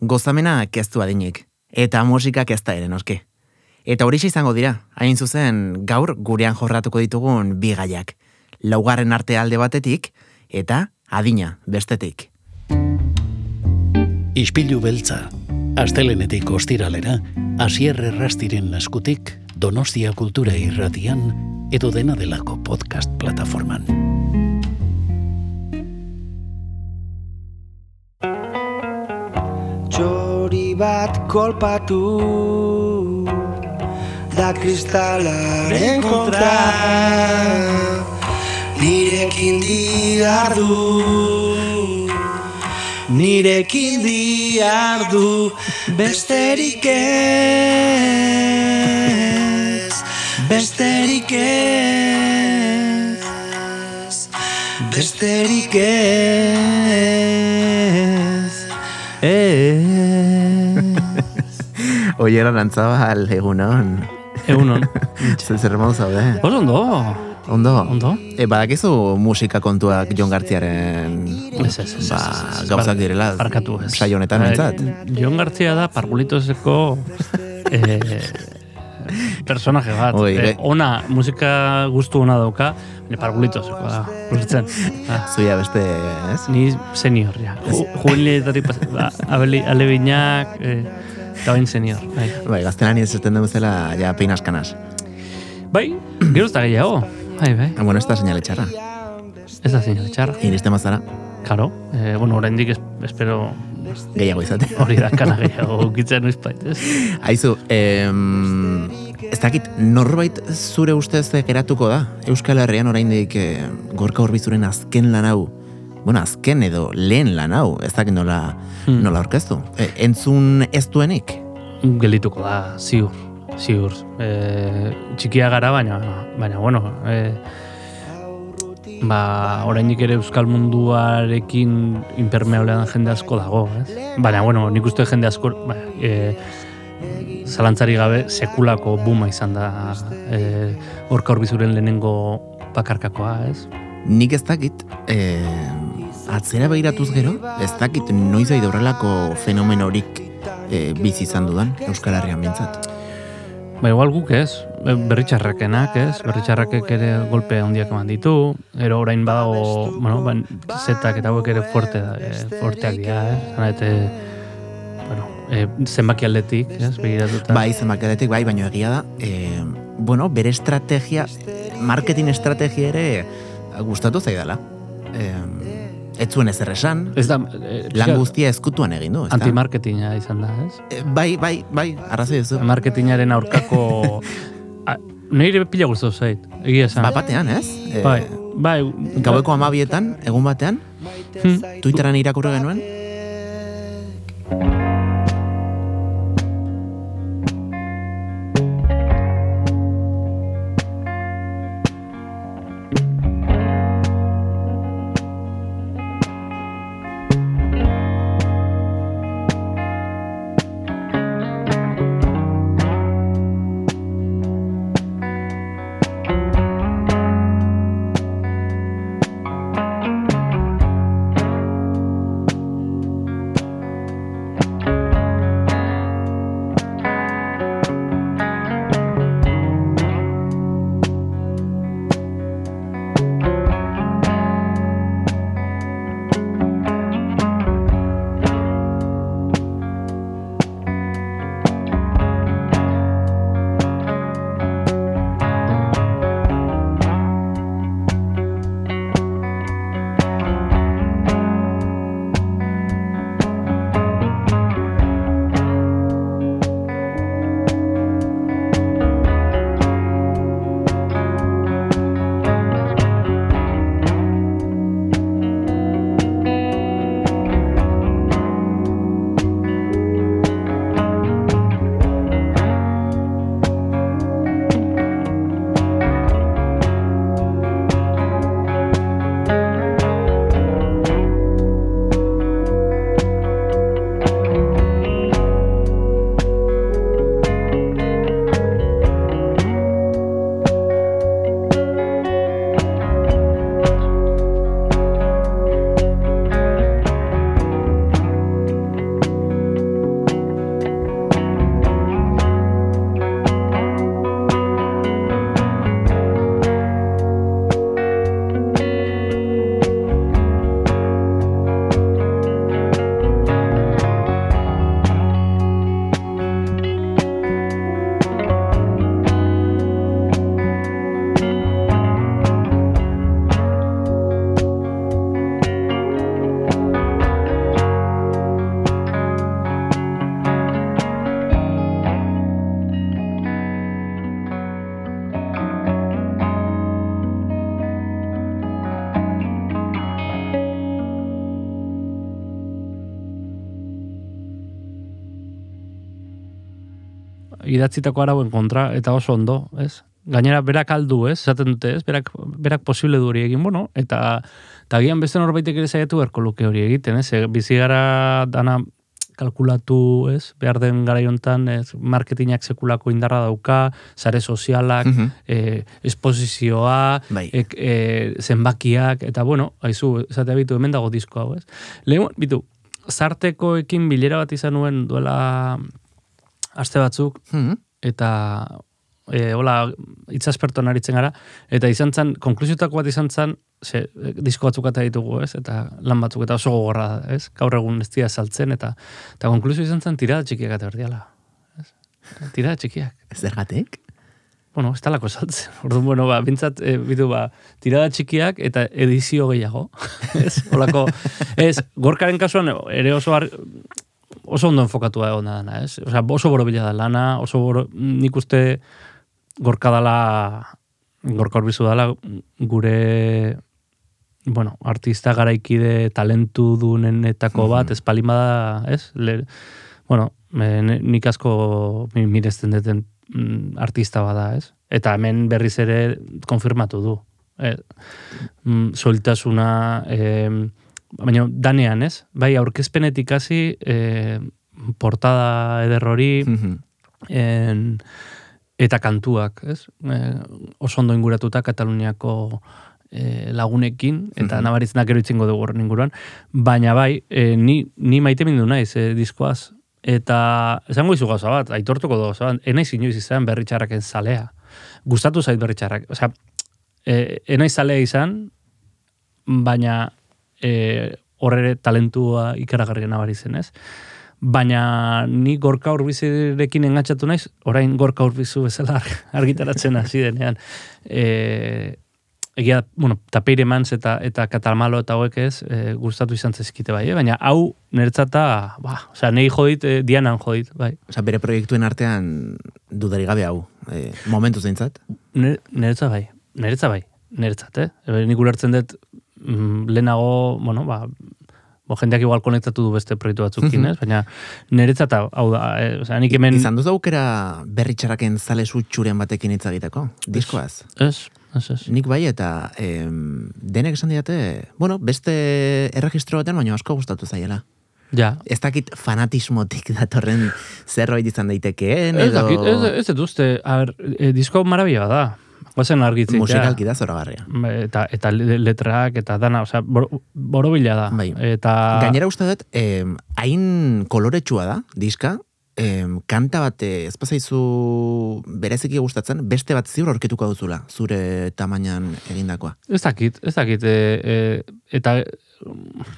gozamena keztu adinik, eta musika kezta ere noski. Eta hori izango dira, hain zuzen gaur gurean jorratuko ditugun bigaiak. Laugarren arte alde batetik, eta adina bestetik. Ispilu beltza, astelenetik ostiralera, asierre rastiren naskutik, Donostia Kultura Irratian, edo dena delako podcast plataforman. Bat kolpatu Da kristalaren kontra. Nirekin diardu Nirekin diardu Besterik ez. Besterik ez. Besterik ez Ez Oiera nantzabal, egunon. Egunon. Zer zer modu zaude? Oso ondo. Ondo? Ondo? E, badakizu musika kontuak Jon Gartziaren Ez, ez, ez. ba, gauzak direla Barkatu ez. saio honetan Eh, behintzat. Jon Gartzia da Pargulitoseko eh, personaje bat. Oi, Eh, be- ona, musika gustu ona dauka, baina Pargulitoseko da. Ulertzen. Ah, Zuia beste, ez? ni senior, ja. Ju- Jubiletatik pas, ba, alebinak, eh, eta bain senior. Bai, Bai, gaztelan izaten dugu zela, ja, peinaskanas. bai gero ez da gehiago. Bai, bai. Ah, Bueno, ez da seinale txarra. Ez da zinio txarra. Iriste mazara, Karo. Eh, bueno, oraindik es, espero gehiago izate. hori da kana gehiago ukitzen noiz bait, ez? Aizu, em, ez dakit, norbait zure ustez geratuko da? Euskal Herrian oraindik eh, gorka horbizuren azken lan hau, bueno, azken edo lehen lan hau, ez dakit nola, Hmm. nola orkestu. E, entzun ez duenik? Geldituko da, ziur, ziur. E, txikia gara, baina, baina, bueno, e, ba, orainik ere euskal munduarekin impermeablean jende asko dago, ez? Baina, bueno, nik uste jende asko, ba, e, zalantzari gabe sekulako buma izan da e, orka horbizuren lehenengo bakarkakoa, ez? Nik ez dakit, e, atzera begiratuz gero, ez dakit noiz aide horrelako fenomenorik e, bizi izan dudan Euskal Herrian bintzat. Ba, igual guk ez, berritxarrakenak ez, berritxarrakek ere golpe handiak eman ditu, ero orain badago, bueno, ban, zetak eta hauek ere fuerte, e, fuerteak dira, ez, Zara, eta, bueno, e, zenbaki aldetik, ez, begiratuta. Bai, zenbakiaretik, bai, baina egia da, e, bueno, bere estrategia, marketing estrategia ere gustatu zaidala. E, ez zuen ezer esan, Ez da, e, lan guztia ezkutuan egin du, ezta? antimarketinga izan da, ez? E, bai, bai, bai, arrazoi duzu. Marketingaren aurkako, nire pila guztu zait, egia esan. Ba, batean, ez? E, bai, bai, Gaueko amabietan, egun batean, Hmm. Twitteran irakurri genuen, idatzitako arauen kontra, eta oso ondo, ez? Gainera, berak aldu, ez? Zaten dute, ez? Berak, berak posible du hori egin, bueno, eta eta gian beste norbaitek ere saiatu beharko luke hori egiten, ez? E, Bizi gara dana kalkulatu, ez? Behar den gara ez? Marketingak sekulako indarra dauka, sare sozialak, Mhm. eh, esposizioa, Bai. ek, eh, zenbakiak, eta bueno, haizu, esatea bitu, hemen dago disko hau, ez? Lehen, bitu, zartekoekin bilera bat izan nuen duela aste batzuk, Mhm. eta e, hola, itzasperton aritzen gara, eta izan zen, konklusiotako bat izan zen, ze, disko batzuk eta ditugu, ez? Eta lan batzuk, eta oso gogorra ez? Gaur egun ez dira saltzen, eta, eta konklusio izan zen tirada txikiak eta berdiala. Tirada txikiak. Zergatik? Bueno, ez talako saltzen. Orduan, bueno, ba, bintzat, e, bitu, ba, tirada txikiak eta edizio gehiago. ez? Olako, ez, gorkaren kasuan ere oso ar, oso ondo enfokatua egon da dana, ez? Osea, oso borobila da lana, oso boro, nik uste gorka dala, gorka horbizu dala, gure, bueno, artista garaikide talentu dunenetako bat, Mhm. ez palimada, ez? Le, bueno, e, ne- nik asko mi- mirezten duten mm, artista bada, ez? Eta hemen berriz ere konfirmatu du. E, mm, soiltasuna, e, baina danean, ez? Bai, aurkezpenetik hasi, e, portada ederrori, Mhm. en, eta kantuak, ez? E, oso ondo inguratuta Kataluniako e, lagunekin, eta Mhm. nabaritzenak gero itzingo dugu horren inguruan, baina bai, e, ni, ni maite mindu naiz e, diskoaz, eta esango izu gauza bat, aitortuko du gauza bat, enaiz inoiz izan berritxarraken zalea. Gustatu zait berritxarrak, osea, e, enaiz zalea izan, baina e, horre talentua ikaragarri nabari zen, ez? Baina ni gorka urbizirekin engatxatu naiz, orain gorka urbizu bezala ar- argitaratzen hasi denean. E, egia, bueno, tapeire mans eta, eta katalmalo eta hauek ez, e, gustatu izan zezkite bai, eh? baina hau niretzata, ba, osea, nei jodit, e, dianan jodit, bai. Osa, bere proiektuen artean dudari gabe hau. E, momentu zeintzat? Nire- Niretza bai, niretza bai, niretzat, eh? E, nik ulertzen dut, mm, lehenago, bueno, ba, bo, jendeak igual konektatu du beste proiektu batzukin, Mhm. ez? Baina niretzat hau da, eh? Osea, nik hemen... Izan duzu aukera berritxaraken zale txuren batekin hitz egiteko? Diskoaz? Ez, ez, ez. Nik bai eta em, denek esan diate, bueno, beste erregistro baten baino asko gustatu zaiela. Ja. Ez dakit fanatismotik datorren zerbait izan daitekeen, Ez edo dakit, ez, ez dut uste, a ber, e, disko marabila da. Guazen argitzea. musikalki da zoragarria. Eta, eta le- letrak, eta dana, osea, bor, borobila da. Bai. Eta... Gainera uste dut, hain koloretsua da, diska, em, kanta bat eh, ez bazaizu bereziki gustatzen, beste bat ziur aurketuko duzula, zure tamainan egindakoa. Ez dakit, ez dakit. E, e, eta mm,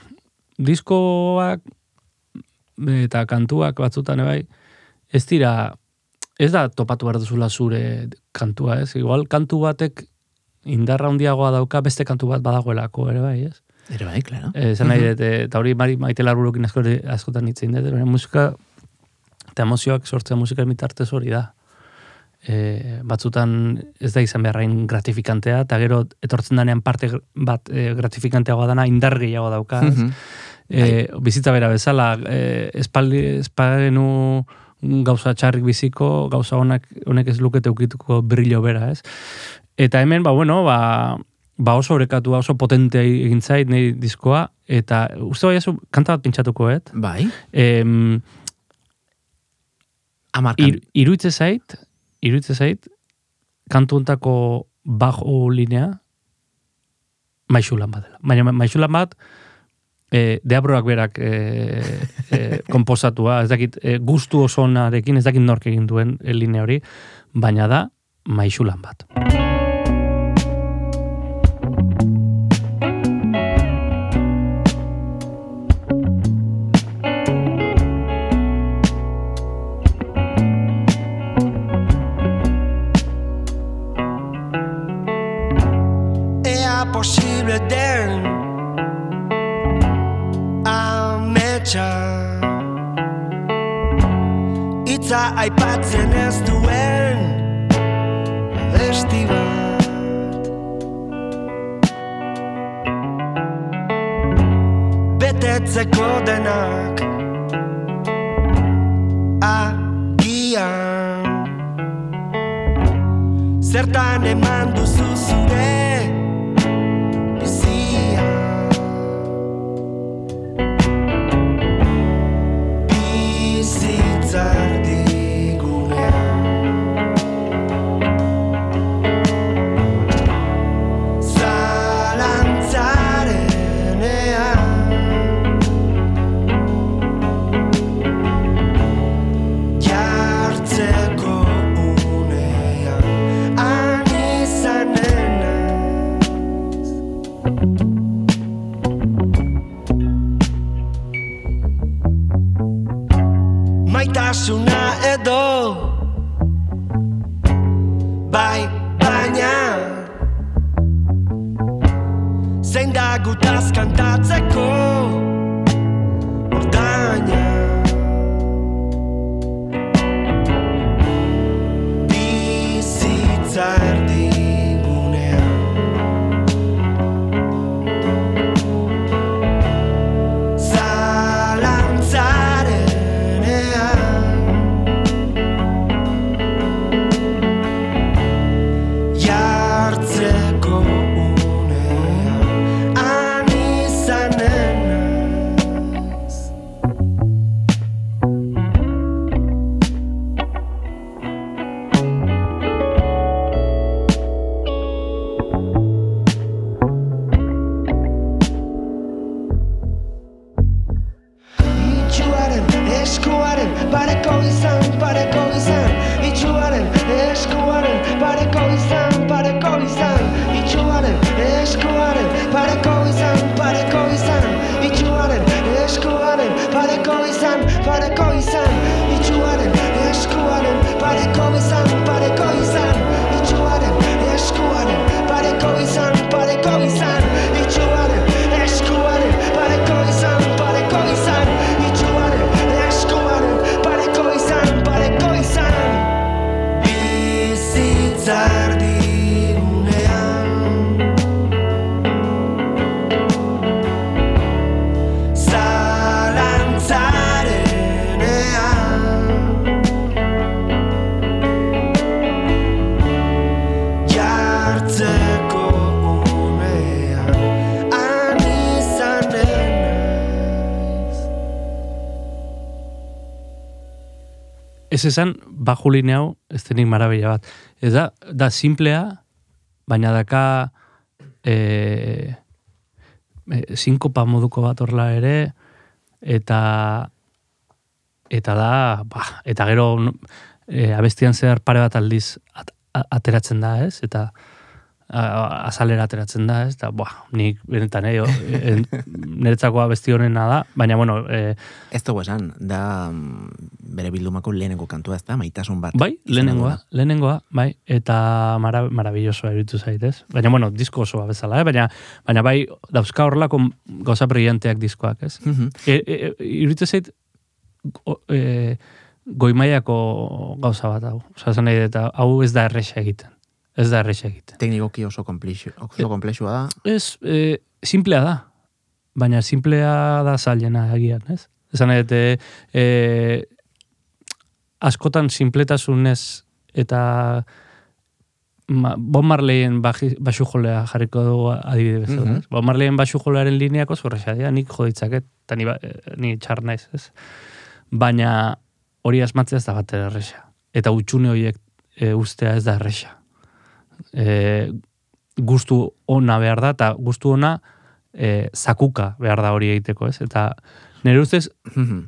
diskoak eta kantuak batzutan ebai, ez dira, ez da topatu behar duzula zure kantua, ez? Igual kantu batek indarra handiagoa dauka beste kantu bat badagoelako ere bai, ez? Ere bai, klaro. Eh, Esan nahi eh, eta hori mari maite larburukin asko, askotan hitzein dut, musika eta emozioak sortzea musika bitartez hori da. E, batzutan ez da izan beharrain gratifikantea, eta gero etortzen danean parte bat e, gratifikanteagoa dana indar gehiago dauka. ez? Mhm. e, bizitza bera bezala, e, espaldi, espagenu gauza txarrik biziko, gauza honak, honek ez lukete ukituko brillo bera, ez? Eta hemen, ba, bueno, ba, ba oso orekatua, oso potente egin zait nahi diskoa, eta uste bai kanta bat pintxatuko, et? Bai, Em, amarkan. ir, iruitze zait, iruitze zait, kantu ontako bajo linea, maixulan bat dela. Baina ma- maixulan bat, e, deabroak berak e, e, komposatua, ez dakit, e, gustu osonarekin, ez dakit nork egin duen linea hori, baina da maixulan bat. Aipatzen ez duen Besti bat Betetzeko denak Agian Zertan eman duzu zure bizia Bizitza gotta call you son. Ez esan, baju line hau, ez denik marabila bat. Ez da, da simplea, baina daka e, e, sinkopa moduko bat horla ere, eta eta da, ba, eta gero e, abestian zehar pare bat aldiz at, ateratzen da, ez? Eta a- azalera ateratzen da, ez? Eta, buah, nik benetan, eh, o- en, niretzako abesti honena da, baina, bueno, e, Ez dugu esan, da mm, bere bildumako lehenengo kantua ez da, maitasun bat. Bai, lehenengoa, da. lehenengoa, bai, eta mara, marabillosoa iruditu zaitez. Baina, bueno, disko osoa bezala, eh? baina, baina bai, dauzka horrelako gauza brillanteak diskoak, ez? Mhm. E, e, e, iruditu zait, go, e, goimaiako gauza bat hau. Osa, nahi dut, hau ez da erresa egiten. Ez da erresa egiten. Teknikoki oso komplexu, oso komplexua da. Ez, e, simplea da. Baina simplea da zailena egian, ez? Esan dut, e, e, askotan simpletasunez eta ma, Bob Marleyen baxu jolea jarriko dugu adibide bezala. Mhm. ez? Bob Marleyen baxu jolearen lineak oso dira, nik joditzaket, eta ni, ba- eh, ni txar naiz, ez? Baina hori asmatzea ez da bat erresa. Eta utxune horiek e, ustea ez da erresa. E, gustu ona behar da, eta gustu ona e, zakuka behar da hori egiteko, ez? Eta nire ustez Mhm.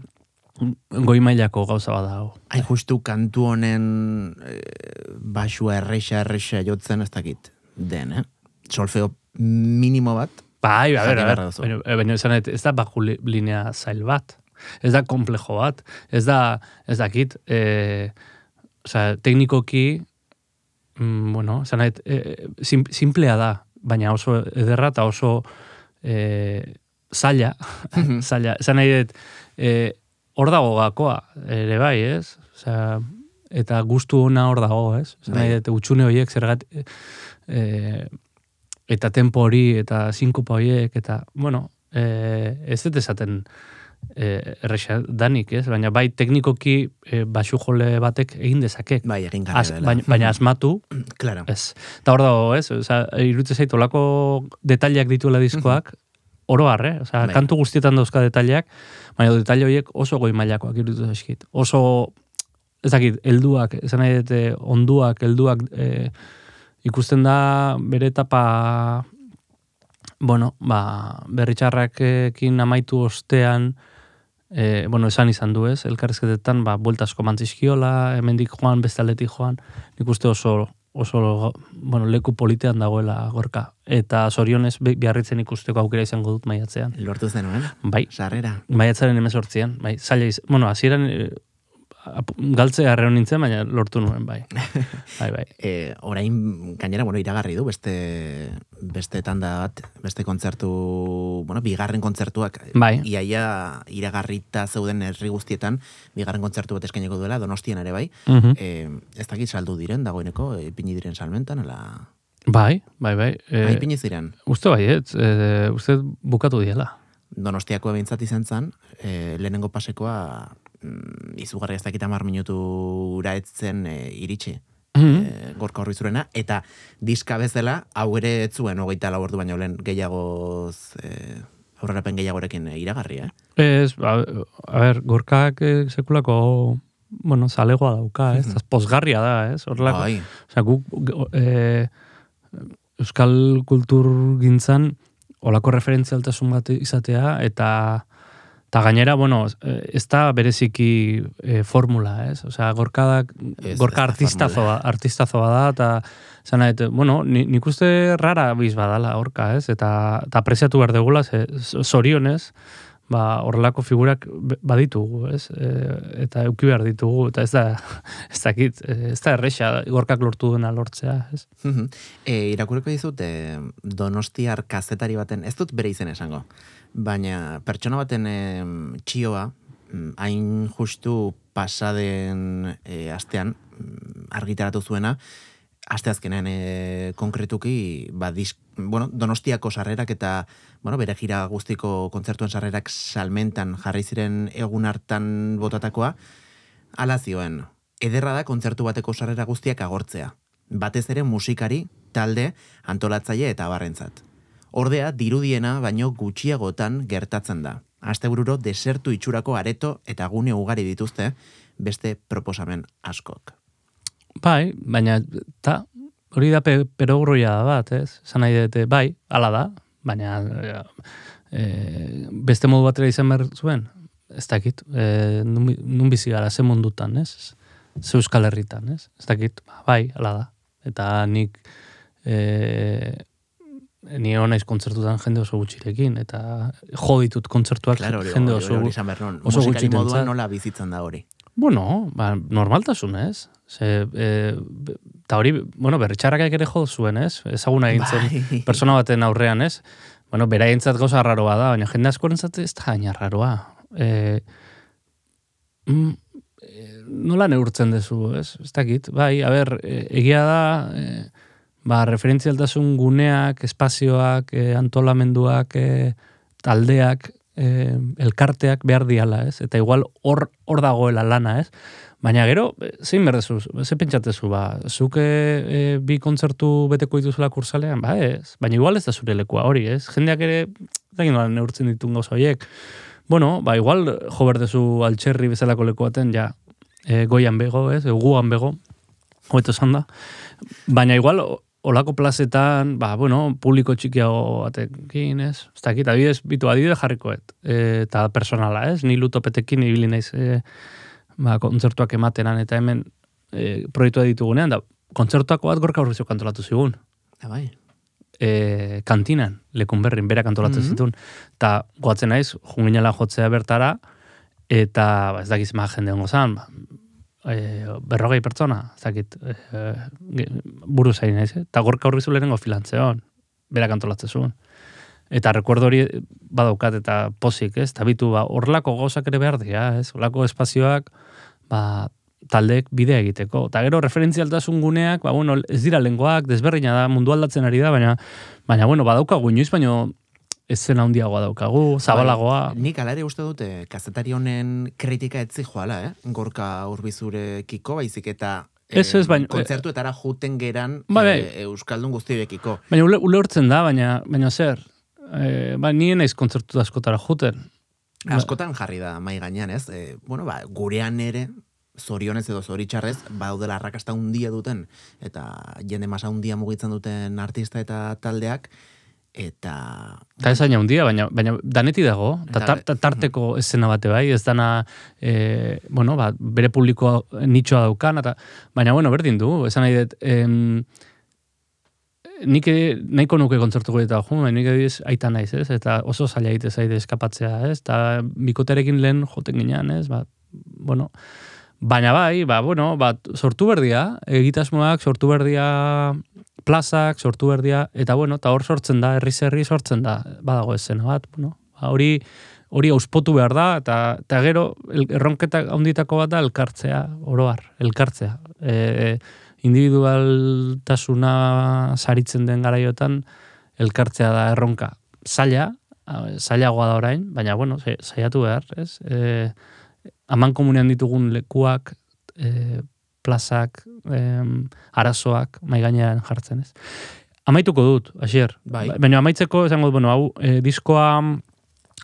goi mailako gauza bada hau. Hain justu kantu honen e, basua erreixa erreixa jotzen ez dakit den, eh? Solfeo minimo bat. Bai, a ber, a ber, baina, esan ez da baju li- linea zail bat. Ez da komplejo bat. Ez da, ez dakit, e, osea, teknikoki, mm, bueno, nahi dut, e, sim, simplea da, baina oso ederra eta oso e, zaila, zaila. Esan nahi dut, e, hor dago gakoa, ere bai, ez? Osea, eta gustu ona hor dago, ez? Esan nahi Bai. dut, utxune horiek zergat, e, eta tempo hori, eta sinkopa horiek, eta, bueno, e, ez dut esaten e, erresa danik, ez? Baina bai teknikoki e, basu jole batek egin dezake. Bai, egin Az, garri dela. baina, baina asmatu, Claro. ez. Eta hor dago, ez? Osa, irutze zait, olako detaileak dituela diskoak, oro harre, Osa, Bai. kantu guztietan dauzka detaileak, baina detaile horiek oso goi mailakoak irutu zaizkit. Oso, ez dakit, helduak, esan nahi dute, onduak, helduak, e, ikusten da bere etapa, bueno, ba, berritxarrakekin amaitu ostean, e, bueno, esan izan du ez, elkarrezketetan, ba, bueltasko mantzizkiola, hemendik joan, beste aldetik joan, nik uste oso, oso, bueno, leku politean dagoela gorka. Eta zorionez, bi- biarritzen ikusteko aukera izango dut maiatzean. Lortu zenuen, Bai, sarrera. maiatzaren emezortzian, bai, zaila iz, bueno, hasieran e, ap- galtzea arreon nintzen, baina lortu nuen, bai. bai, bai. E, orain, gainera, bueno, iragarri du, beste, beste tanda bat, beste kontzertu, bueno, bigarren kontzertuak, Bai. iaia iragarrita zeuden herri guztietan, bigarren kontzertu bat eskaineko duela, donostian ere bai, Mhm. e, ez dakit saldu diren, dagoeneko, e, ipini diren salmentan, ala... Bai, bai, bai. E, E, ipini ziren, uste bai, ez, e, uste bukatu diela. donostiako behintzat izan zen, e, lehenengo pasekoa, izugarri ez dakit amar minutura etzen e, iritsi. Mhm. e, gorka horri zurena, eta diska bezala, hau ere ez zuen hogeita lau ordu baino lehen gehiagoz, e, aurrerapen gehiagorekin e, iragarri, eh? Ez, a, a ber, gorkak eh, sekulako, bueno, zalegoa dauka, ez? Mhm. Pozgarria da, ez? Horrelako, Bai, Osea, guk e, euskal kultur gintzan olako referentzialtasun bat izatea eta eta gainera, bueno, eh, ez da bereziki e, formula, ez? Osea, gorkadak, Ez, gorka ez artistazoa, artistazoa da, eta zan bueno, ni, nik uste rara biz badala gorka, ez? Eta, eta apreciatu behar degula, ze, zorionez, ba, horrelako figurak baditugu, ez? E, eta euki behar ditugu, eta ez da, ez dakit, eh, ez da erresa gorkak lortu duena lortzea, ez? E, irakurriko dizut, e, donostiar kazetari baten, ez dut bere izen esango, baina pertsona baten e, txioa, mm, hain justu pasaden e, astean, mm, argitaratu zuena, asteazkenean e, konkretuki ba, disk, bueno, donostiako sarrerak eta bueno, bere gira guztiko kontzertuen sarrerak salmentan jarri ziren egun hartan botatakoa, ala zioen, ederra da kontzertu bateko sarrera guztiak agortzea. Batez ere musikari, talde, antolatzaile eta abarrentzat. Ordea, dirudiena baino gutxiagotan gertatzen da. Astebururo desertu itxurako areto eta gune ugari dituzte beste proposamen askok. Bai, baina, ta, hori da pe, perogruia da bat, ez? Zan nahi dute, bai, ala da, baina e, beste modu batera izan behar zuen, ez dakit, e, nun, bi- nun bizi gara, ze mundutan, ez? Ze euskal herritan, ez? Ez dakit, ba, bai, ala da. Eta nik, e, ni hona naiz kontzertutan jende oso gutxirekin, eta jo ditut kontzertuak Claro, jende oso, hori nun. oso Musikari gutxitentzat. moduan nola bizitzen da hori. Bueno, ba, normaltasunez. Ze, e, eta hori, bueno, berritxarrakak ere jo zuen, ez? Ezaguna egin zen Bai. persona baten aurrean, ez? Bueno, beraientzat gauza raroa da, baina jende askorentzat ez da gaina raroa. E, mm, e, nola neurtzen dezu, ez? Ez dakit, bai, a ber, e, egia da, e, ba, referentzialtasun guneak, espazioak, e, antolamenduak, e, taldeak, e, elkarteak behar diala, ez? Eta igual hor hor dagoela lana, ez? Baina gero, e, zein berdezu, ze pentsatezu, ba, zuke e, bi kontzertu beteko dituzula kursalean, ba ez, baina igual ez da zure lekua hori, ez? Jendeak ere, ez dakit nola neurtzen ditun gauza horiek. Bueno, ba, igual jo berdezu altxerri bezalako leku baten, ja, e, goian bego, ez? E, guan bego, hobeto esan da. Baina igual, olako plazetan, ba, bueno, publiko txikiago batekin, ez? Ez dakit, adibidez, bitu adibide jarrikoet. E, eta personala, ez? Ni lutopetekin ibili naiz e, ba, kontzertuak ematenan, eta hemen e, proiektua ditugunean, da, kontzertuako bat gorka horrizio kantolatu zigun. Ah, bai. E, kantinan, lekun berrin, berak antolatzen Mhm. zituen. Eta goatzen naiz, junginela jotzea bertara, eta ba, ez dakiz ma jende hongo zan, ba, e, berrogei pertsona, ez dakit, e, ge- buru zain eh? eta gorka horri lehenengo filantzeon, berak antolatzen zuen. Eta rekuerdo hori badaukat eta pozik, ez? Eta bitu, ba, horrelako gauzak ere behar dira, ez? Horrelako espazioak, ba, taldeek bidea egiteko. Eta gero referentzialtasun guneak, ba, bueno, ez dira lengoak, desberdina da, mundu aldatzen ari da, baina, baina bueno, badaukagu inoiz, baina eszena handiagoa daukagu, zabalagoa. Bai, nik alare uste dute, kazetari honen kritika etzi joala, eh? Gorka urbizurekiko, baizik eta Ez, ez, baina- kontzertuetara juten geran bai. eh, Euskaldun guztirekiko. Baina ule, ulertzen da, baina, baina zer, e, ba, nien naiz kontzertu askotara juten. Ba- Askotan jarri da mai gainean, ez? E, bueno, ba, gurean ere, zorionez edo zoritxarrez, badaudela arrakasta handia duten, eta jende masa handia mugitzen duten artista eta taldeak, eta... Eta ez aina handia, baina, baina daneti dago, eta Eta- tar, ta- tarteko escena bate bai, ez dana, e, bueno, ba, bere publiko nitxoa daukan, eta, baina, bueno, berdin du, esan nahi dut, em, nik nahiko nuke kontzertuko eta jo, baina nik ediz aita naiz, ez? Eta oso zaila egite zaide eskapatzea, ez? Eta bikoterekin lehen joten ginean, ez? Ba, bueno, baina bai, ba, bueno, ba, sortu berdia, egitasmoak sortu berdia plazak, sortu berdia, eta bueno, eta hor sortzen da, herri herri sortzen da, badago esena bat, bueno, ba, hori hori auspotu behar da, eta, eta gero erronketa handitako bat da elkartzea, oroar, elkartzea. E, individualtasuna saritzen den garaiotan, elkartzea da erronka. Zaila, zailagoa da orain, baina bueno, saiatu behar, ez? E, aman komunean ditugun lekuak, e, plazak, em, arazoak mai gainean jartzen, ez? Amaituko dut, Asier. Bai. Baina amaitzeko, esango dut, bueno, hau, e, diskoa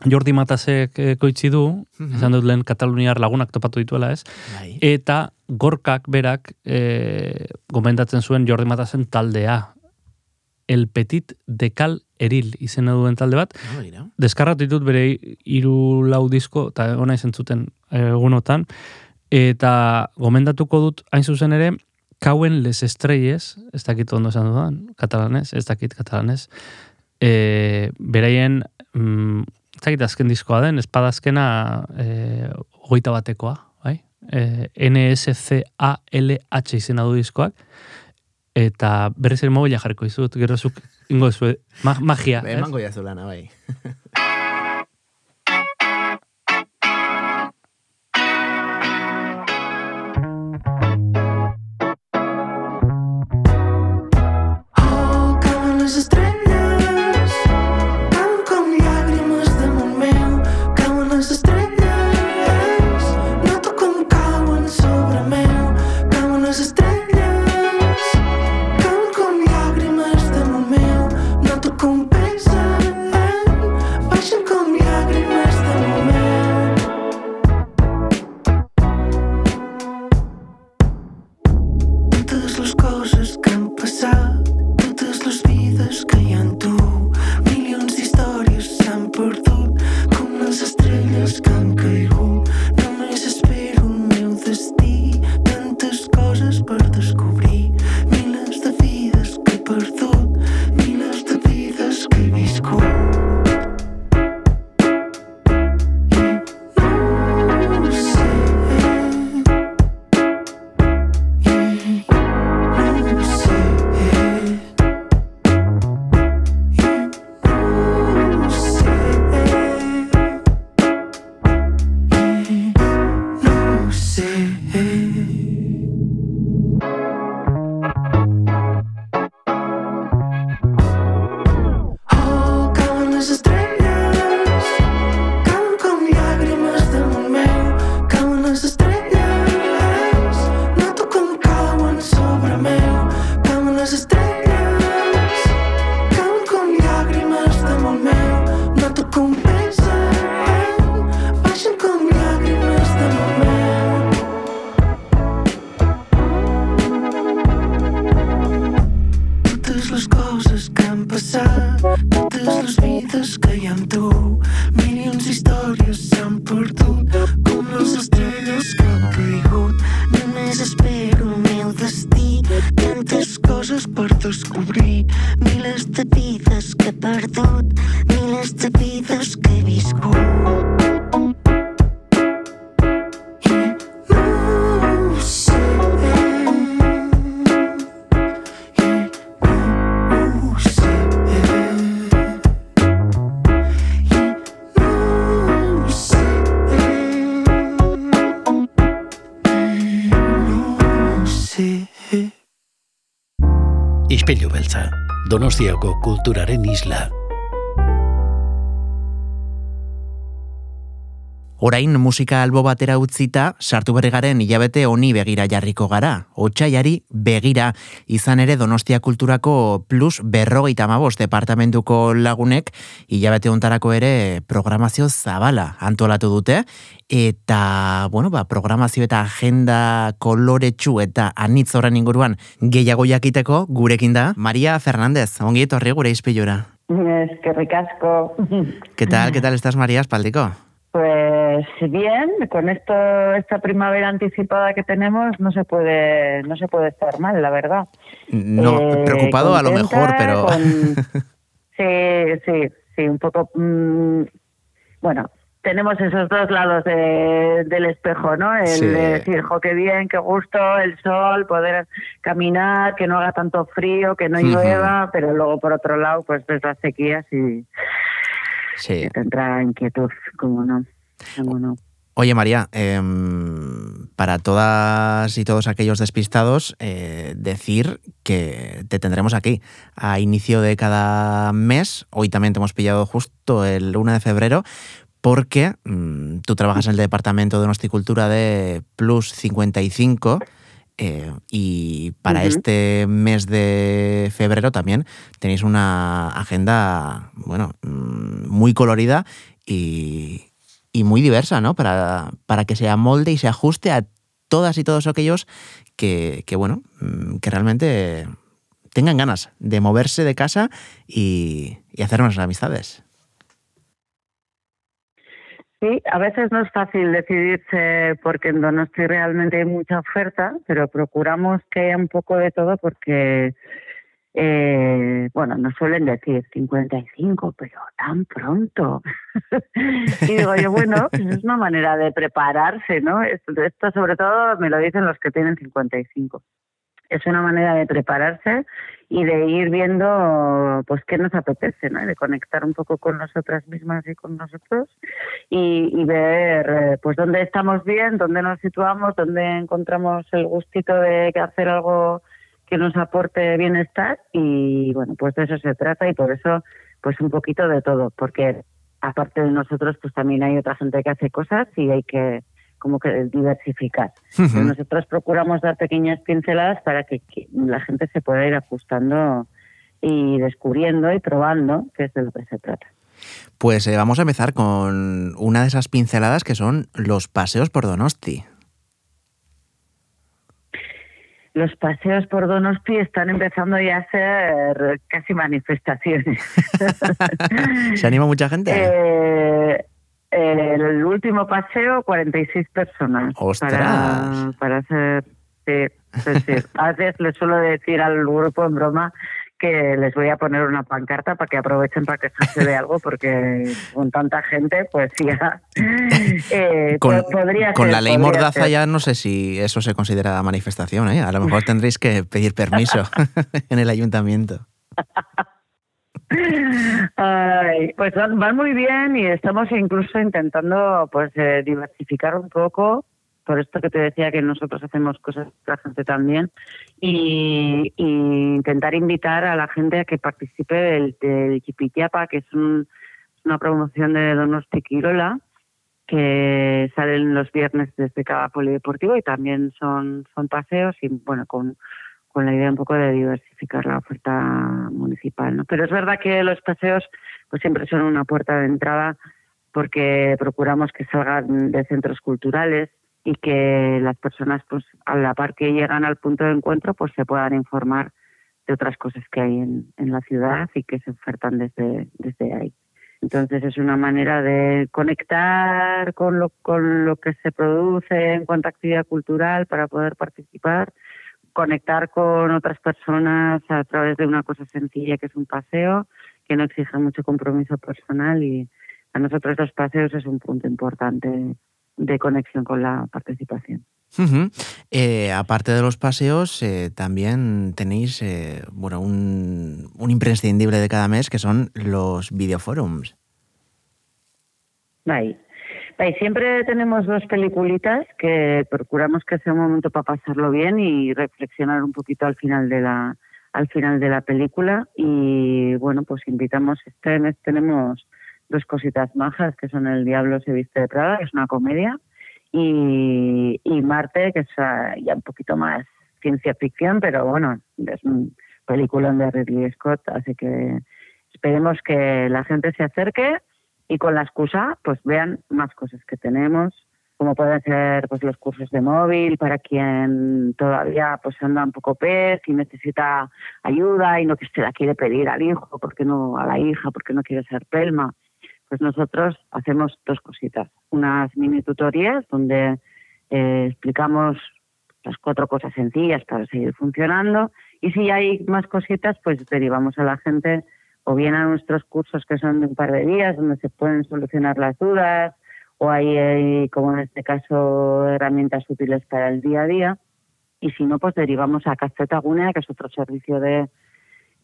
Jordi Matasek e, koitzi du, Mhm. esan dut lehen Kataluniar lagunak topatu dituela, ez? Bai. Eta gorkak berak e, gomendatzen zuen Jordi Matasen taldea. El Petit Dekal Eril izena duen talde bat. No, begira. Deskarratu ditut bere hiru lau disko, eta ona izan zuten egunotan. Eta gomendatuko dut hain zuzen ere, Kauen les estrelles, ez dakit ondo esan dudan, katalanez, ez dakit katalanez, e, beraien, mm, ez dakit azken diskoa den, espadazkena e, hogeita batekoa, bai? E, NSCALH izena du diskoak, eta berriz ere mobila jarriko izut, gero zuk ingo zuen, ma magia. Emango jazu lana, bai. vides que Ispilu beltza, Donostiako kulturaren isla. Orain musika albo batera utzita, sartu berri garen hilabete honi begira jarriko gara. Otsaiari begira izan ere Donostia Kulturako plus berrogeita amabos departamentuko lagunek hilabete hontarako ere programazio zabala antolatu dute. Eta, bueno, ba, programazio eta agenda koloretsu eta anitz horren inguruan gehiago jakiteko gurekin da. Maria Fernández, ongi etorri gure izpilura. Eskerrik asko. ¿Qué tal, qué tal estás, María Espaldico? Pues bien, con esto, esta primavera anticipada que tenemos, no se puede, no se puede estar mal, la verdad. No, Eh, preocupado a lo mejor, pero... con- Sí, sí, sí, un poco... mm, bueno, tenemos esos dos lados de- del espejo, ¿no? El Sí. de decir, jo, qué bien, qué gusto, el sol, poder caminar, que no haga tanto frío, que no llueva, pero luego por otro lado, pues ves las sequías y Sí. que te entra inquietud, como no, cómo no. Oye, María, em, para todas y todos aquellos despistados, eh, decir que te tendremos aquí a inicio de cada mes. Hoy también te hemos pillado justo el 1 de febrero, porque mm, tú trabajas en el departamento de Nosticultura de Plus 55. Eh, y para este mes de febrero también tenéis una agenda, bueno, mm, muy colorida y, y muy diversa, ¿no? Para, para que se amolde y se ajuste a todas y todos aquellos que, que, bueno, mm, que realmente tengan ganas de moverse de casa y, y hacer unas amistades. Sí, a veces no es fácil decidirse porque en Donosti realmente hay mucha oferta, pero procuramos que haya un poco de todo porque, eh, bueno, nos suelen decir 55, pero tan pronto. y digo yo, bueno, pues es una manera de prepararse, ¿no? Esto sobre todo me lo dicen los que tienen 55. Es una manera de prepararse y de ir viendo pues qué nos apetece, ¿no? De conectar un poco con nosotras mismas y con nosotros y, y ver eh, pues dónde estamos bien, dónde nos situamos, dónde encontramos el gustito de hacer algo que nos aporte bienestar y bueno, pues de eso se trata y por eso pues un poquito de todo, porque aparte de nosotros pues también hay otra gente que hace cosas y hay que como que diversificar. Ujú. Nosotros procuramos dar pequeñas pinceladas para que, que la gente se pueda ir ajustando y descubriendo y probando, que es de lo que se trata. Pues eh, vamos a empezar con una de esas pinceladas que son los paseos por Donosti. Los paseos por Donosti están empezando ya a ser casi manifestaciones. ¿Se anima mucha gente? Eh, el último paseo, 46 personas. ¡Ostras! Para, para hacer... Sí, sí, sí. A veces les suelo decir al grupo en broma que les voy a poner una pancarta para que aprovechen para quejarse de algo, porque con tanta gente, pues ya... eh, con, po- podría con ser, la ley Mordaza ser. ya no sé si eso se considera manifestación, ¿eh? A lo mejor tendréis que pedir permiso en el ayuntamiento. Pues van, van muy bien y estamos incluso intentando pues eh, diversificar un poco. Por esto que te decía que nosotros hacemos cosas la gente también. Y, intentar invitar a la gente a que participe del, del que es un- una promoción de Donosti Quirola que salen los viernes desde cada polideportivo y también son, son paseos y bueno con con la idea un poco de diversificar la oferta municipal. ¿no? Pero es verdad que los paseos pues siempre son una puerta de entrada porque procuramos que salgan de centros culturales y que las personas pues a la par que llegan al punto de encuentro pues se puedan informar de otras cosas que hay en, en la ciudad y que se ofertan desde, desde ahí. Entonces es una manera de conectar con lo, con lo que se produce en cuanto a actividad cultural para poder participar conectar con otras personas a través de una cosa sencilla que es un paseo, que no exige mucho compromiso personal y a nosotros los paseos es un punto importante de conexión con la participación. Ujú. Eh, aparte de los paseos, eh, también tenéis eh, bueno, un, un imprescindible de cada mes que son los videoforums. Ahí. Ahí siempre tenemos dos peliculitas que procuramos que sea un momento para pasarlo bien y reflexionar un poquito al final de la al final de la película. Y bueno pues invitamos este mes tenemos dos cositas majas, que son El Diablo se viste de Prada, que es una comedia, y, y Marte, que es ah, ya un poquito más ciencia ficción, pero bueno, es un película de Ridley Scott, así que esperemos que la gente se acerque y con la excusa pues vean más cosas que tenemos, como pueden ser pues los cursos de móvil para quien todavía pues anda un poco pez y necesita ayuda y no que se la quiere pedir al hijo, porque no a la hija, porque no quiere ser pelma. Pues nosotros hacemos dos cositas, unas mini tutorías donde eh, explicamos las cuatro cosas sencillas para seguir funcionando y si hay más cositas pues derivamos a la gente o bien a nuestros cursos que son de un par de días donde se pueden solucionar las dudas o hay, hay, como en este caso herramientas útiles para el día a día y si no pues derivamos a Casteta Gunea que es otro servicio de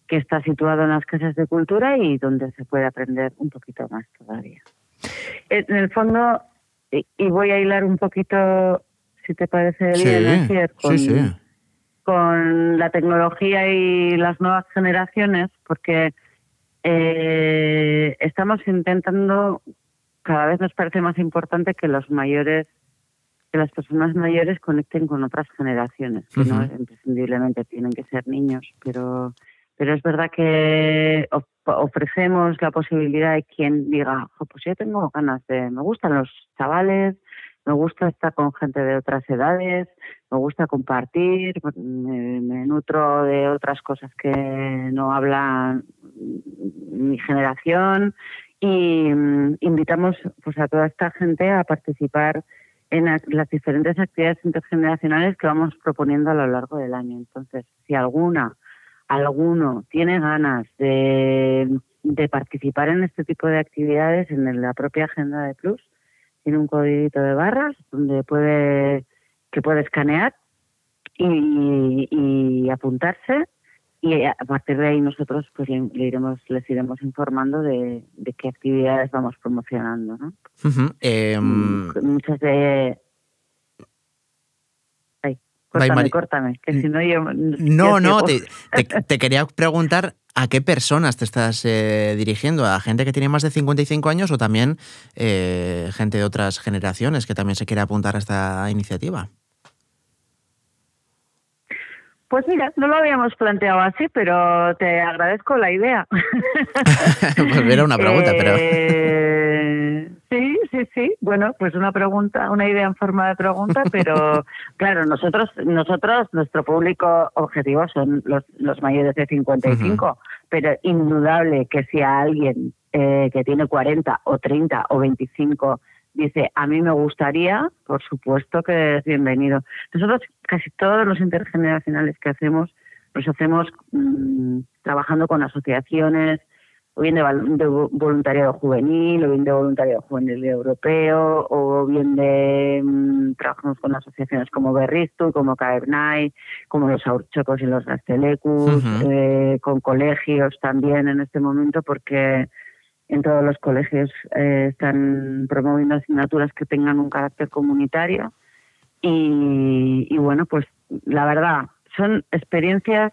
que está situado en las casas de cultura y donde se puede aprender un poquito más todavía. En el fondo, y y voy a hilar un poquito, si te parece Sí, bien, Asier, con, sí, sí. con la tecnología y las nuevas generaciones, porque eh, estamos intentando, cada vez nos parece más importante que los mayores, que las personas mayores conecten con otras generaciones, que no imprescindiblemente tienen que ser niños, pero pero es verdad que of- ofrecemos la posibilidad de quien diga, "Jo, pues yo tengo ganas de, me gustan los chavales, me gusta estar con gente de otras edades, me gusta compartir, me, nutro de otras cosas que no hablan mi generación y mm, invitamos pues a toda esta gente a participar en las diferentes actividades intergeneracionales que vamos proponiendo a lo largo del año. Entonces, si alguna, alguno tiene ganas de participar en este tipo de actividades en la propia agenda de Plus, tiene un codiguito de barras donde puede que puede escanear y, y apuntarse y a partir de ahí nosotros pues le, le iremos les iremos informando de, de qué actividades vamos promocionando ¿no? Em, muchas de córtame, Mari- córtame, que si no yo No, no, te, te- te quería preguntar a qué personas te estás eh, dirigiendo, a gente que tiene más de 55 años o también eh, gente de otras generaciones que también se quiere apuntar a esta iniciativa. Pues mira, no lo habíamos planteado así, pero te agradezco la idea. pues era una pregunta, pero... Bueno, pues una pregunta, una idea en forma de pregunta, pero claro, nosotros, nosotros, nuestro público objetivo son los, los mayores de 55, pero indudable que si a alguien eh, que tiene 40 o 30 o 25 dice, a mí me gustaría, por supuesto que es bienvenido. Nosotros casi todos los intergeneracionales que hacemos, los hacemos mm, trabajando con asociaciones, o bien de, voluntariado juvenil, o bien de voluntariado juvenil europeo, o bien de mm, trabajamos con asociaciones como Berristu, como Caernai, como los Aurchocos y los Gastelecus, eh, con colegios también en este momento, porque en todos los colegios eh, están promoviendo asignaturas que tengan un carácter comunitario. Y, y bueno, pues la verdad, son experiencias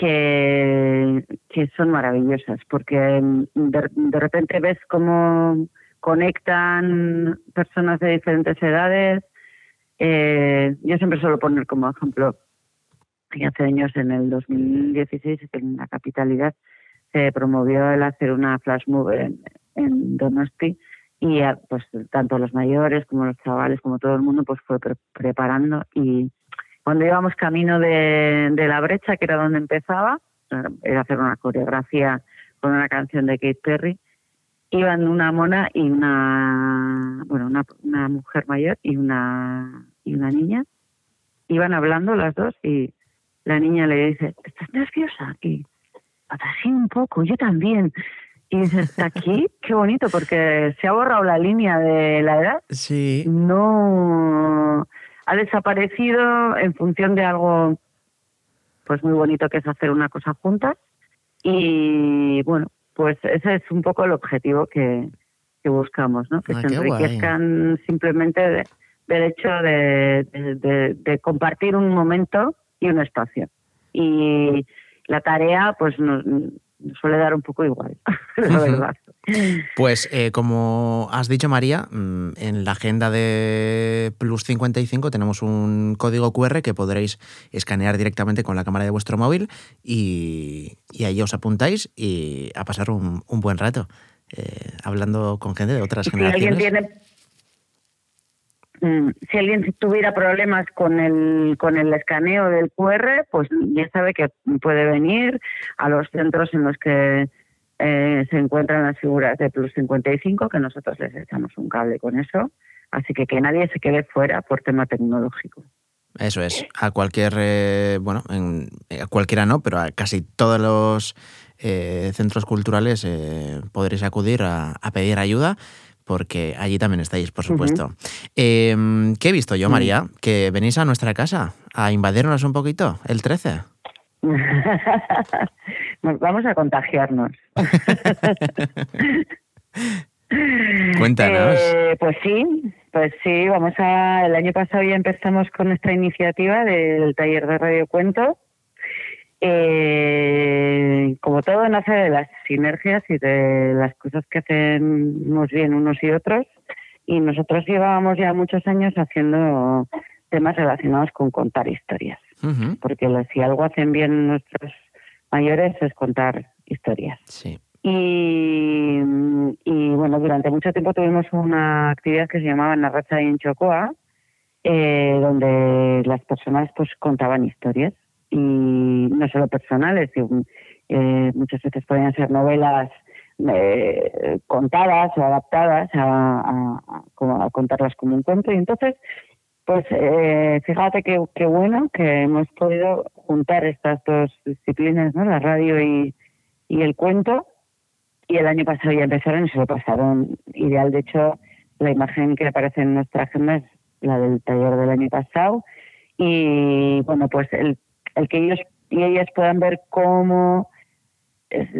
que, que son maravillosas, porque mm, de, de repente ves cómo conectan personas de diferentes edades. Eh, yo siempre suelo poner como ejemplo que hace años, en el 2016, en la capitalidad, se promovió el hacer una flash move en, en Donosti y eh, pues tanto los mayores como los chavales como todo el mundo pues fue pre- preparando y cuando íbamos camino de, de la brecha que era donde empezaba era hacer una coreografía con una canción de Kate Perry iban una mona y una bueno una, una mujer mayor y una y una niña iban hablando las dos y la niña le dice estás nerviosa y así un poco, yo también. Y dices, aquí, qué bonito, porque se ha borrado la línea de la edad. Sí. No ha desaparecido en función de algo pues muy bonito que es hacer una cosa juntas. Y bueno, pues ese es un poco el objetivo que, que buscamos, ¿no? Que Ah, se guay. enriquezcan simplemente de- del hecho de, de- de- compartir un momento y un espacio. Y la tarea, pues nos suele dar un poco igual, la verdad. Pues eh, como has dicho María, mm, en la agenda de Plus 55 tenemos un código QR que podréis escanear directamente con la cámara de vuestro móvil y, y ahí os apuntáis y a pasar un, un buen rato eh, hablando con gente de otras si alguien generaciones. tiene mm, si alguien tuviera problemas con el con el escaneo del QR, pues ya sabe que puede venir a los centros en los que eh, se encuentran las figuras de Plus 55, que nosotros les echamos un cable con eso. Así que que nadie se quede fuera por tema tecnológico. Eso es, a cualquier, eh, bueno, en- a cualquiera no, pero a casi todos los eh, centros culturales eh, podréis acudir a pedir ayuda porque allí también estáis, por supuesto. Eh, ¿Qué he visto yo. María? Que venís a nuestra casa a invadirnos un poquito, el 13. Nos Vamos a contagiarnos. Cuéntanos. Eh, pues sí, pues sí, vamos a. El año pasado ya empezamos con esta iniciativa del taller de Radio Cuento. Eh, como todo nace de las sinergias y de las cosas que hacemos bien unos y otros. Y nosotros llevábamos ya muchos años haciendo temas relacionados con contar historias Ujú, porque lo- si algo hacen bien nuestros mayores es contar historias. Sí. Y, y, bueno, durante mucho tiempo tuvimos una actividad que se llamaba Narracha en Chocoa, eh, donde las personas pues contaban historias y no solo personales, sino, eh, muchas veces podían ser novelas eh, contadas o adaptadas a, contarlas como un cuento y entonces pues eh, fíjate qué qué bueno que hemos podido juntar estas dos disciplinas, ¿no? La radio y, y el cuento. Y el año pasado ya empezaron y se lo pasaron ideal. De hecho, la imagen que aparece en nuestra agenda es la del taller del año pasado. Y bueno, pues el, el que ellos y ellas puedan ver cómo,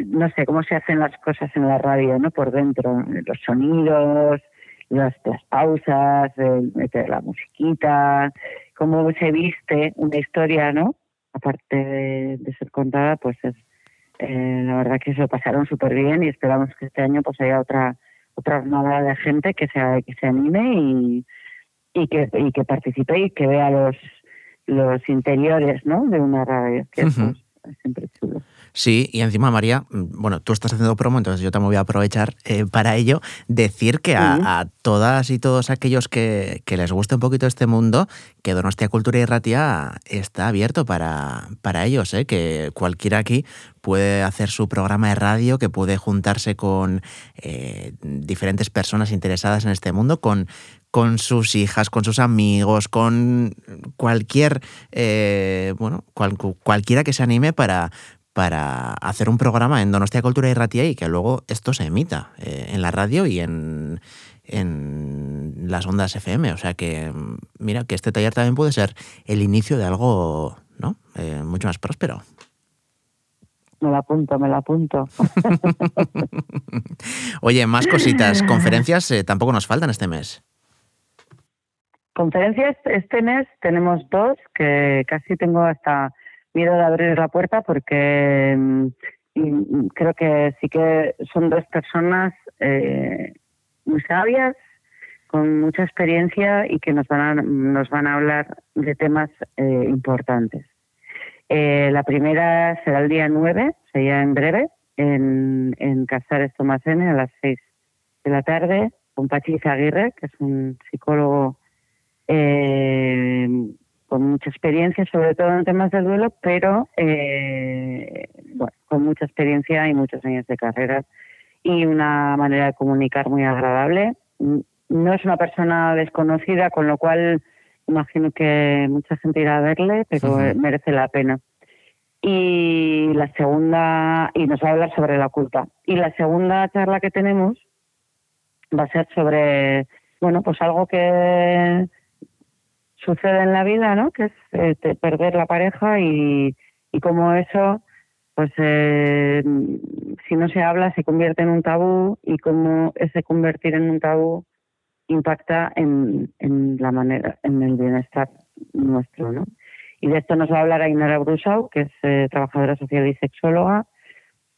no sé, cómo se hacen las cosas en la radio, ¿no? Por dentro, los sonidos, las, las pausas, meter la musiquita, cómo se viste una historia, ¿no? Aparte de, ser contada, pues es eh, la verdad que se lo pasaron súper bien y esperamos que este año pues haya otra otra armada de gente que se que se anime y, y que y que participe y que vea los los interiores, ¿no? De una radio, que Ujú. es, siempre chulo. Sí, y encima, María, mm, bueno, tú estás haciendo promo, entonces yo también voy a aprovechar eh, para ello, decir que a, Sí. a todas y todos aquellos que, que les guste un poquito este mundo, que Donostia Cultura y Ratia está abierto para, para ellos, ¿eh? que cualquiera aquí puede hacer su programa de radio, que puede juntarse con eh, diferentes personas interesadas en este mundo, con, con sus hijas, con sus amigos, con cualquier, eh, bueno, cual- cualquiera que se anime para, para hacer un programa en Donostia Cultura y Ratia y que luego esto se emita eh, en la radio y en, en las ondas FM. O sea que, mira, que este taller también puede ser el inicio de algo ¿no? Eh, mucho más próspero. Me la apunto, me la apunto. Oye, más cositas. Conferencias eh, tampoco nos faltan este mes. Conferencias este mes tenemos dos que casi tengo hasta miedo de abrir la puerta porque mm, y creo que sí que son dos personas eh, muy sabias, con mucha experiencia y que nos van a, nos van a hablar de temas eh, importantes. Eh, la primera será el día 9, sería en breve, en, en Casares Tomás N a las 6 de la tarde, con Pachi Aguirre, que es un psicólogo eh, con mucha experiencia, sobre todo en temas del duelo, pero eh, bueno, con mucha experiencia y muchos años de carrera y una manera de comunicar muy agradable. No es una persona desconocida, con lo cual imagino que mucha gente irá a verle, pero Ujú. merece la pena. Y la segunda, y nos va a hablar sobre la culpa. Y la segunda charla que tenemos va a ser sobre, bueno, pues algo que sucede en la vida, ¿no? Que es eh, te- perder la pareja y, y cómo eso, pues eh, si no se habla, se convierte en un tabú y cómo ese convertir en un tabú impacta en, en la manera, en el bienestar nuestro, ¿no? Y de esto nos va a hablar Ainara Brusau, que es eh, trabajadora social y sexóloga,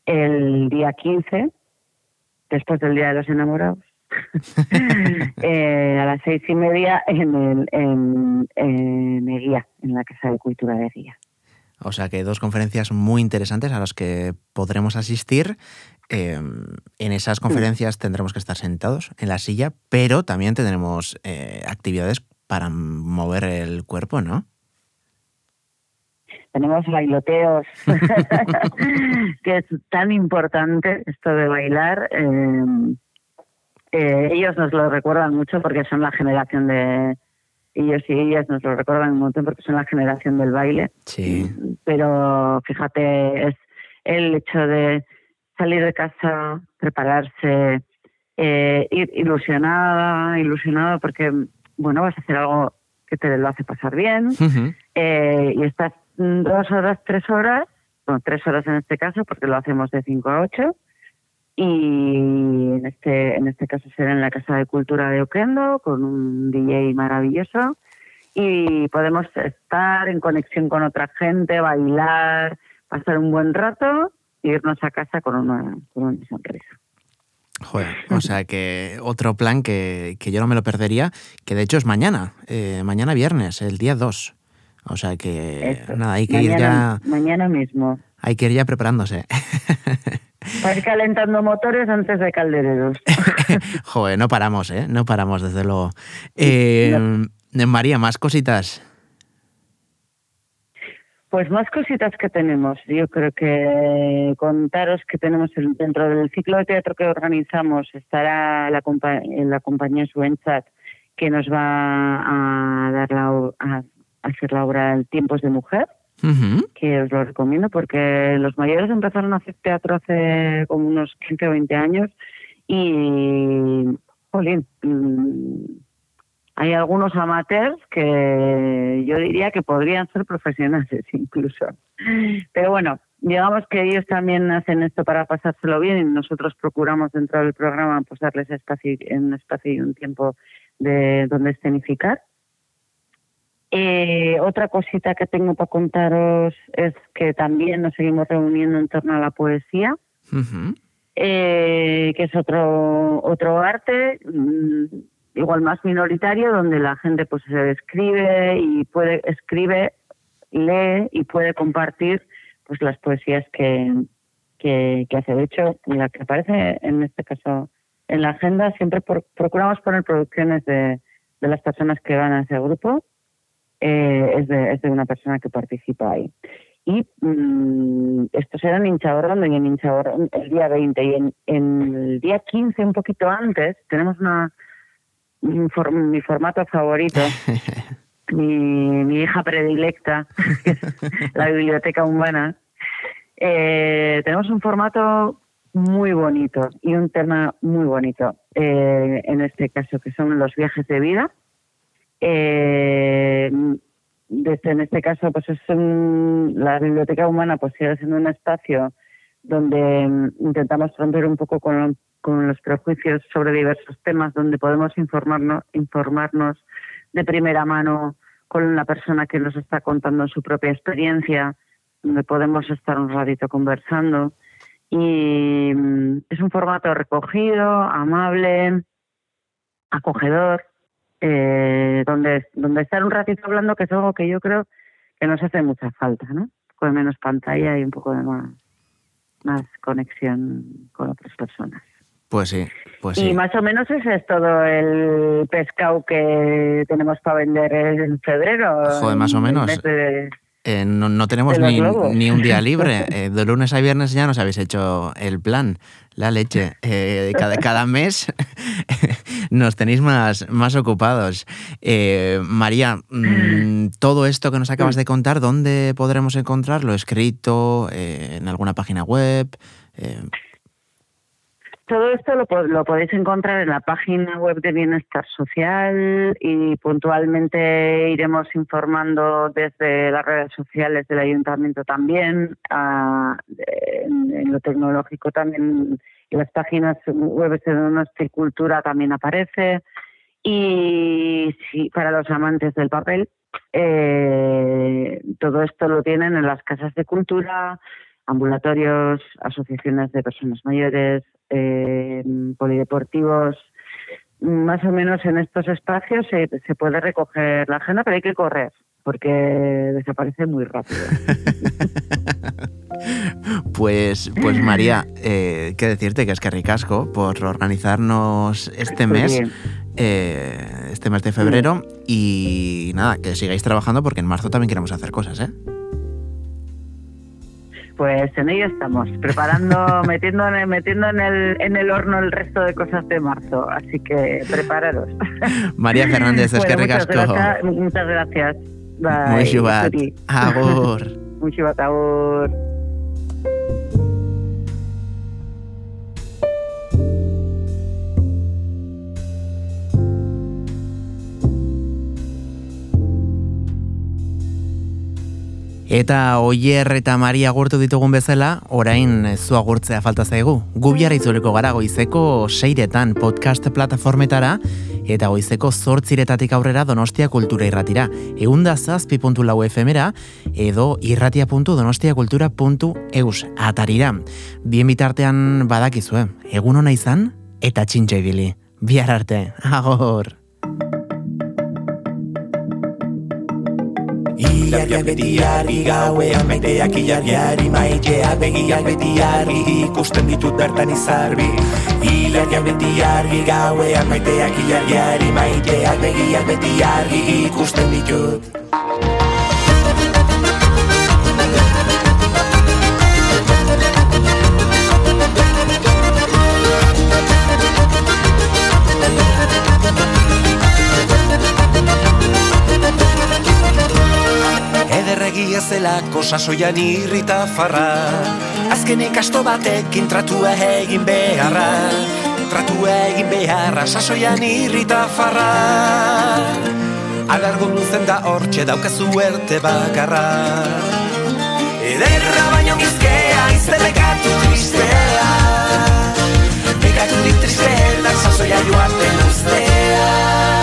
el día 15, después del Día de los Enamorados, eh, a las seis y media en, el, en, en Eguía, en la Casa de Cultura de Eguía. O sea que dos conferencias muy interesantes a las que podremos asistir. Eh, en esas conferencias tendremos que estar sentados en la silla, pero también tendremos eh, actividades para mover el cuerpo, ¿no? tenemos bailoteos, que es tan importante esto de bailar. eh, eh, ellos nos lo recuerdan mucho porque son la generación de... Ellos y ellas nos lo recuerdan un montón porque son la generación del baile. Sí. Pero fíjate, es el hecho de salir de casa, prepararse, eh, ir ilusionada, ilusionado porque, bueno, vas a hacer algo que te lo hace pasar bien eh, y estás dos horas, tres horas, bueno, tres horas en este caso, porque lo hacemos de cinco a ocho, y en este, en este caso será en la Casa de Cultura de Oquendo, con un DJ maravilloso, y podemos estar en conexión con otra gente, bailar, pasar un buen rato e irnos a casa con una, con una sonrisa. Joder, o sea que otro plan que, que yo no me lo perdería, que de hecho es mañana, eh, mañana viernes, el día 2. O sea que nada, hay que ir ya, mañana mismo. Hay que ir ya preparándose. Para ir calentando motores antes de caldereros. Joder, no paramos, ¿eh? No paramos, desde luego. Eh, María, más cositas. Pues más cositas que tenemos. Yo creo que contaros que tenemos dentro del ciclo de teatro que organizamos estará la, compa- la compañía Suenchat que nos va a dar la, a hacer la obra El Tiempos de Mujer, Que os lo recomiendo porque los mayores empezaron a hacer teatro hace como unos 15 o 20 años y, jolín, mm, hay algunos amateurs que yo diría que podrían ser profesionales incluso. Pero bueno, digamos que ellos también hacen esto para pasárselo bien y nosotros procuramos dentro del programa pues darles espacio, un espacio y un tiempo de donde escenificar. Eh, otra cosita que tengo para contaros es que también nos seguimos reuniendo en torno a la poesía eh, que es otro otro arte mm, igual más minoritario donde la gente pues se escribe y puede escribe lee y puede compartir pues las poesías que, que, que hace. De hecho la que aparece en este caso en la agenda siempre por- procuramos poner producciones de, de las personas que van a ese grupo eh, es, de, es de una persona que participa ahí. Y mm, esto será en Hinchaborrondo y en Hinchaborrondo el día 20 y en, en el día 15 un poquito antes tenemos una mi, for- mi formato favorito mi, mi hija predilecta la biblioteca humana Eh, tenemos un formato muy bonito y un tema muy bonito eh, en este caso que son los viajes de vida eh, desde en este caso pues es un- la biblioteca humana pues sigue siendo un espacio donde mm, intentamos romper un poco con, los prejuicios sobre diversos temas donde podemos informarnos informarnos de primera mano con la persona que nos está contando su propia experiencia donde podemos estar un ratito conversando. Y mm, es un formato recogido amable acogedor eh, donde, donde estar un ratito hablando, que es algo que yo creo que nos hace mucha falta, ¿no? De menos pantalla y un poco de más, más conexión con otras personas. Pues sí, pues Y sí. más o menos ese es todo el pescado que tenemos para vender en febrero. Joder, más o menos. de- Eh, no, no tenemos ni, ni un día libre. Eh, de lunes a viernes ya nos habéis hecho el plan, la leche. Eh, cada, cada mes nos tenéis más, más ocupados. María, mm, todo esto que nos acabas de contar, ¿dónde podremos encontrarlo? ¿Escrito? ¿En alguna página web? Todo esto lo, po- lo podéis encontrar en la página web de Bienestar Social y puntualmente iremos informando desde las redes sociales del ayuntamiento también, a- en, lo tecnológico también, las páginas web de Donosti Cultura también aparece. Y sí, para los amantes del papel, eh, todo esto lo tienen en las casas de cultura, ambulatorios, asociaciones de personas mayores, eh, polideportivos, más o menos en estos espacios se, se puede recoger la agenda, pero hay que correr porque desaparece muy rápido. Pues, pues María, eh, qué decirte que es que ricasco por organizarnos este Muy mes, eh, este mes de febrero y nada, que sigáis trabajando porque en marzo también queremos hacer cosas, ¿eh? Pues en ello estamos, preparando, metiendo, en el, metiendo en, el, en el horno el resto de cosas de marzo. Así que prepararos. María Fernández, es que Bueno, muchas ricasco. gracias. Muchas gracias. Bye. Zuri. Agur. Eta Oier eta Maria agurtu ditugun bezala, orain zu agurtzea falta zaigu. Gu biara itzuliko gara goizeko seiretan podcast plataformetara, eta goizeko zortziretatik aurrera Donostia Kultura irratira. Eunda zazpi puntu lau efemera, edo irratia.donostiakultura.eus atarira. Bien bitartean badakizue, egun ona izan, eta txintxo ibili. Bihar arte, agor! Ilargiak beti argi gauean maiteak ilargiari maiteak begiak beti argi ikusten ditut bertan izarbi. Ilargiak beti argi gauean maiteak ilargiari maiteak begiak beti argi ikusten ditut Ederregia zelako sasoian irrita farra. Azkenik asto batekin tratua egin beharra. Tratua egin beharra sasoian irrita farra. Alargo luzen da hortxe daukazu erte bakarra. Ederra baino gizkea iztelekatu tristea. Bekatu dit tristeetan sasoia joaten ustea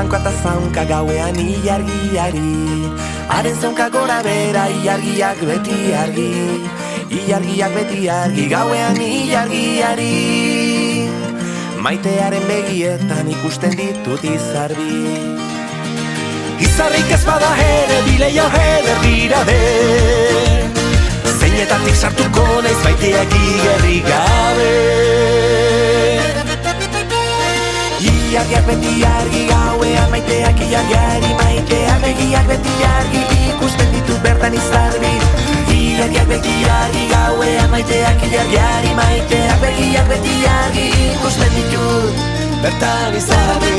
Zanko eta zaunka gauean ilargiari. Haren zaunka gora bera ilargiak beti argi. Ilargiak beti argi gauean ilargiari. Maitearen begietan ikusten ditut izarbi. Izarrik ez bada ere bileio eder dira de Zeinetatik sartuko naiz maiteak igerri gabe Ilargiak beti argi gauean maiteak ilargiari maiteak begiak beti argi ikusten ditut bertan izarbi. Ilargiak beti argi gauean maiteak ilargiari maiteak begiak beti argi ikusten ditut bertan izarbi